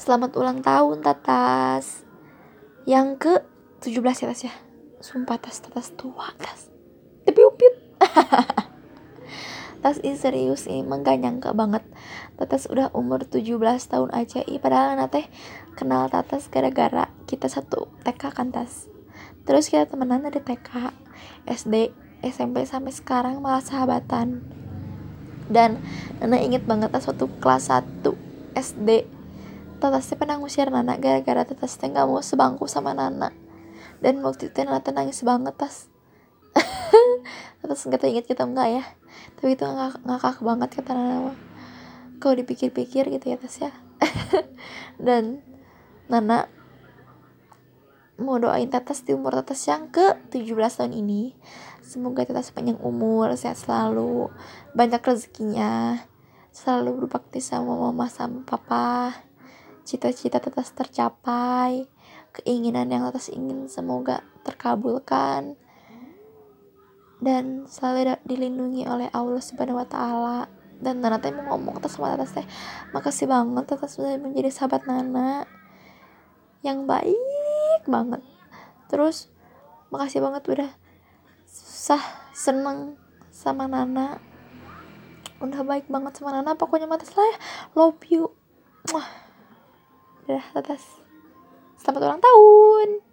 selamat ulang tahun tatas. Yang ke 17 ya tas ya? Sumpah tas tas tua tas tapi upit tas ini serius ini emang gak banget. Tatas udah umur 17 tahun aja Ih, padahal nate kenal Tatas gara-gara kita satu TK kan tas terus kita temenan dari TK SD SMP sampai sekarang malah sahabatan. Dan Nana inget banget tas waktu kelas 1 SD Tatas pernah ngusir Nana gara-gara Tatas teh gak mau sebangku sama Nana. Dan waktu itu Nana nangis banget tas. Tatas nggak inget kita enggak ya? Tapi itu ngak ngakak banget kata Nana. Kalau dipikir-pikir gitu ya tas ya. Dan Nana mau doain Tatas di umur Tatas yang ke 17 tahun ini. Semoga Tatas sepanjang umur sehat selalu banyak rezekinya selalu berbakti sama mama sama papa cita-cita Tatas tercapai keinginan yang Tatas ingin semoga terkabulkan dan selalu dilindungi oleh Allah Subhanahu wa taala. Dan Nana teh mau ngomong atas sama Tatas teh makasih banget Tatas sudah menjadi sahabat Nana yang baik banget. Terus makasih banget udah susah seneng sama Nana. Udah baik banget sama Nana pokoknya mata lah love you. Udah atas selamat ulang tahun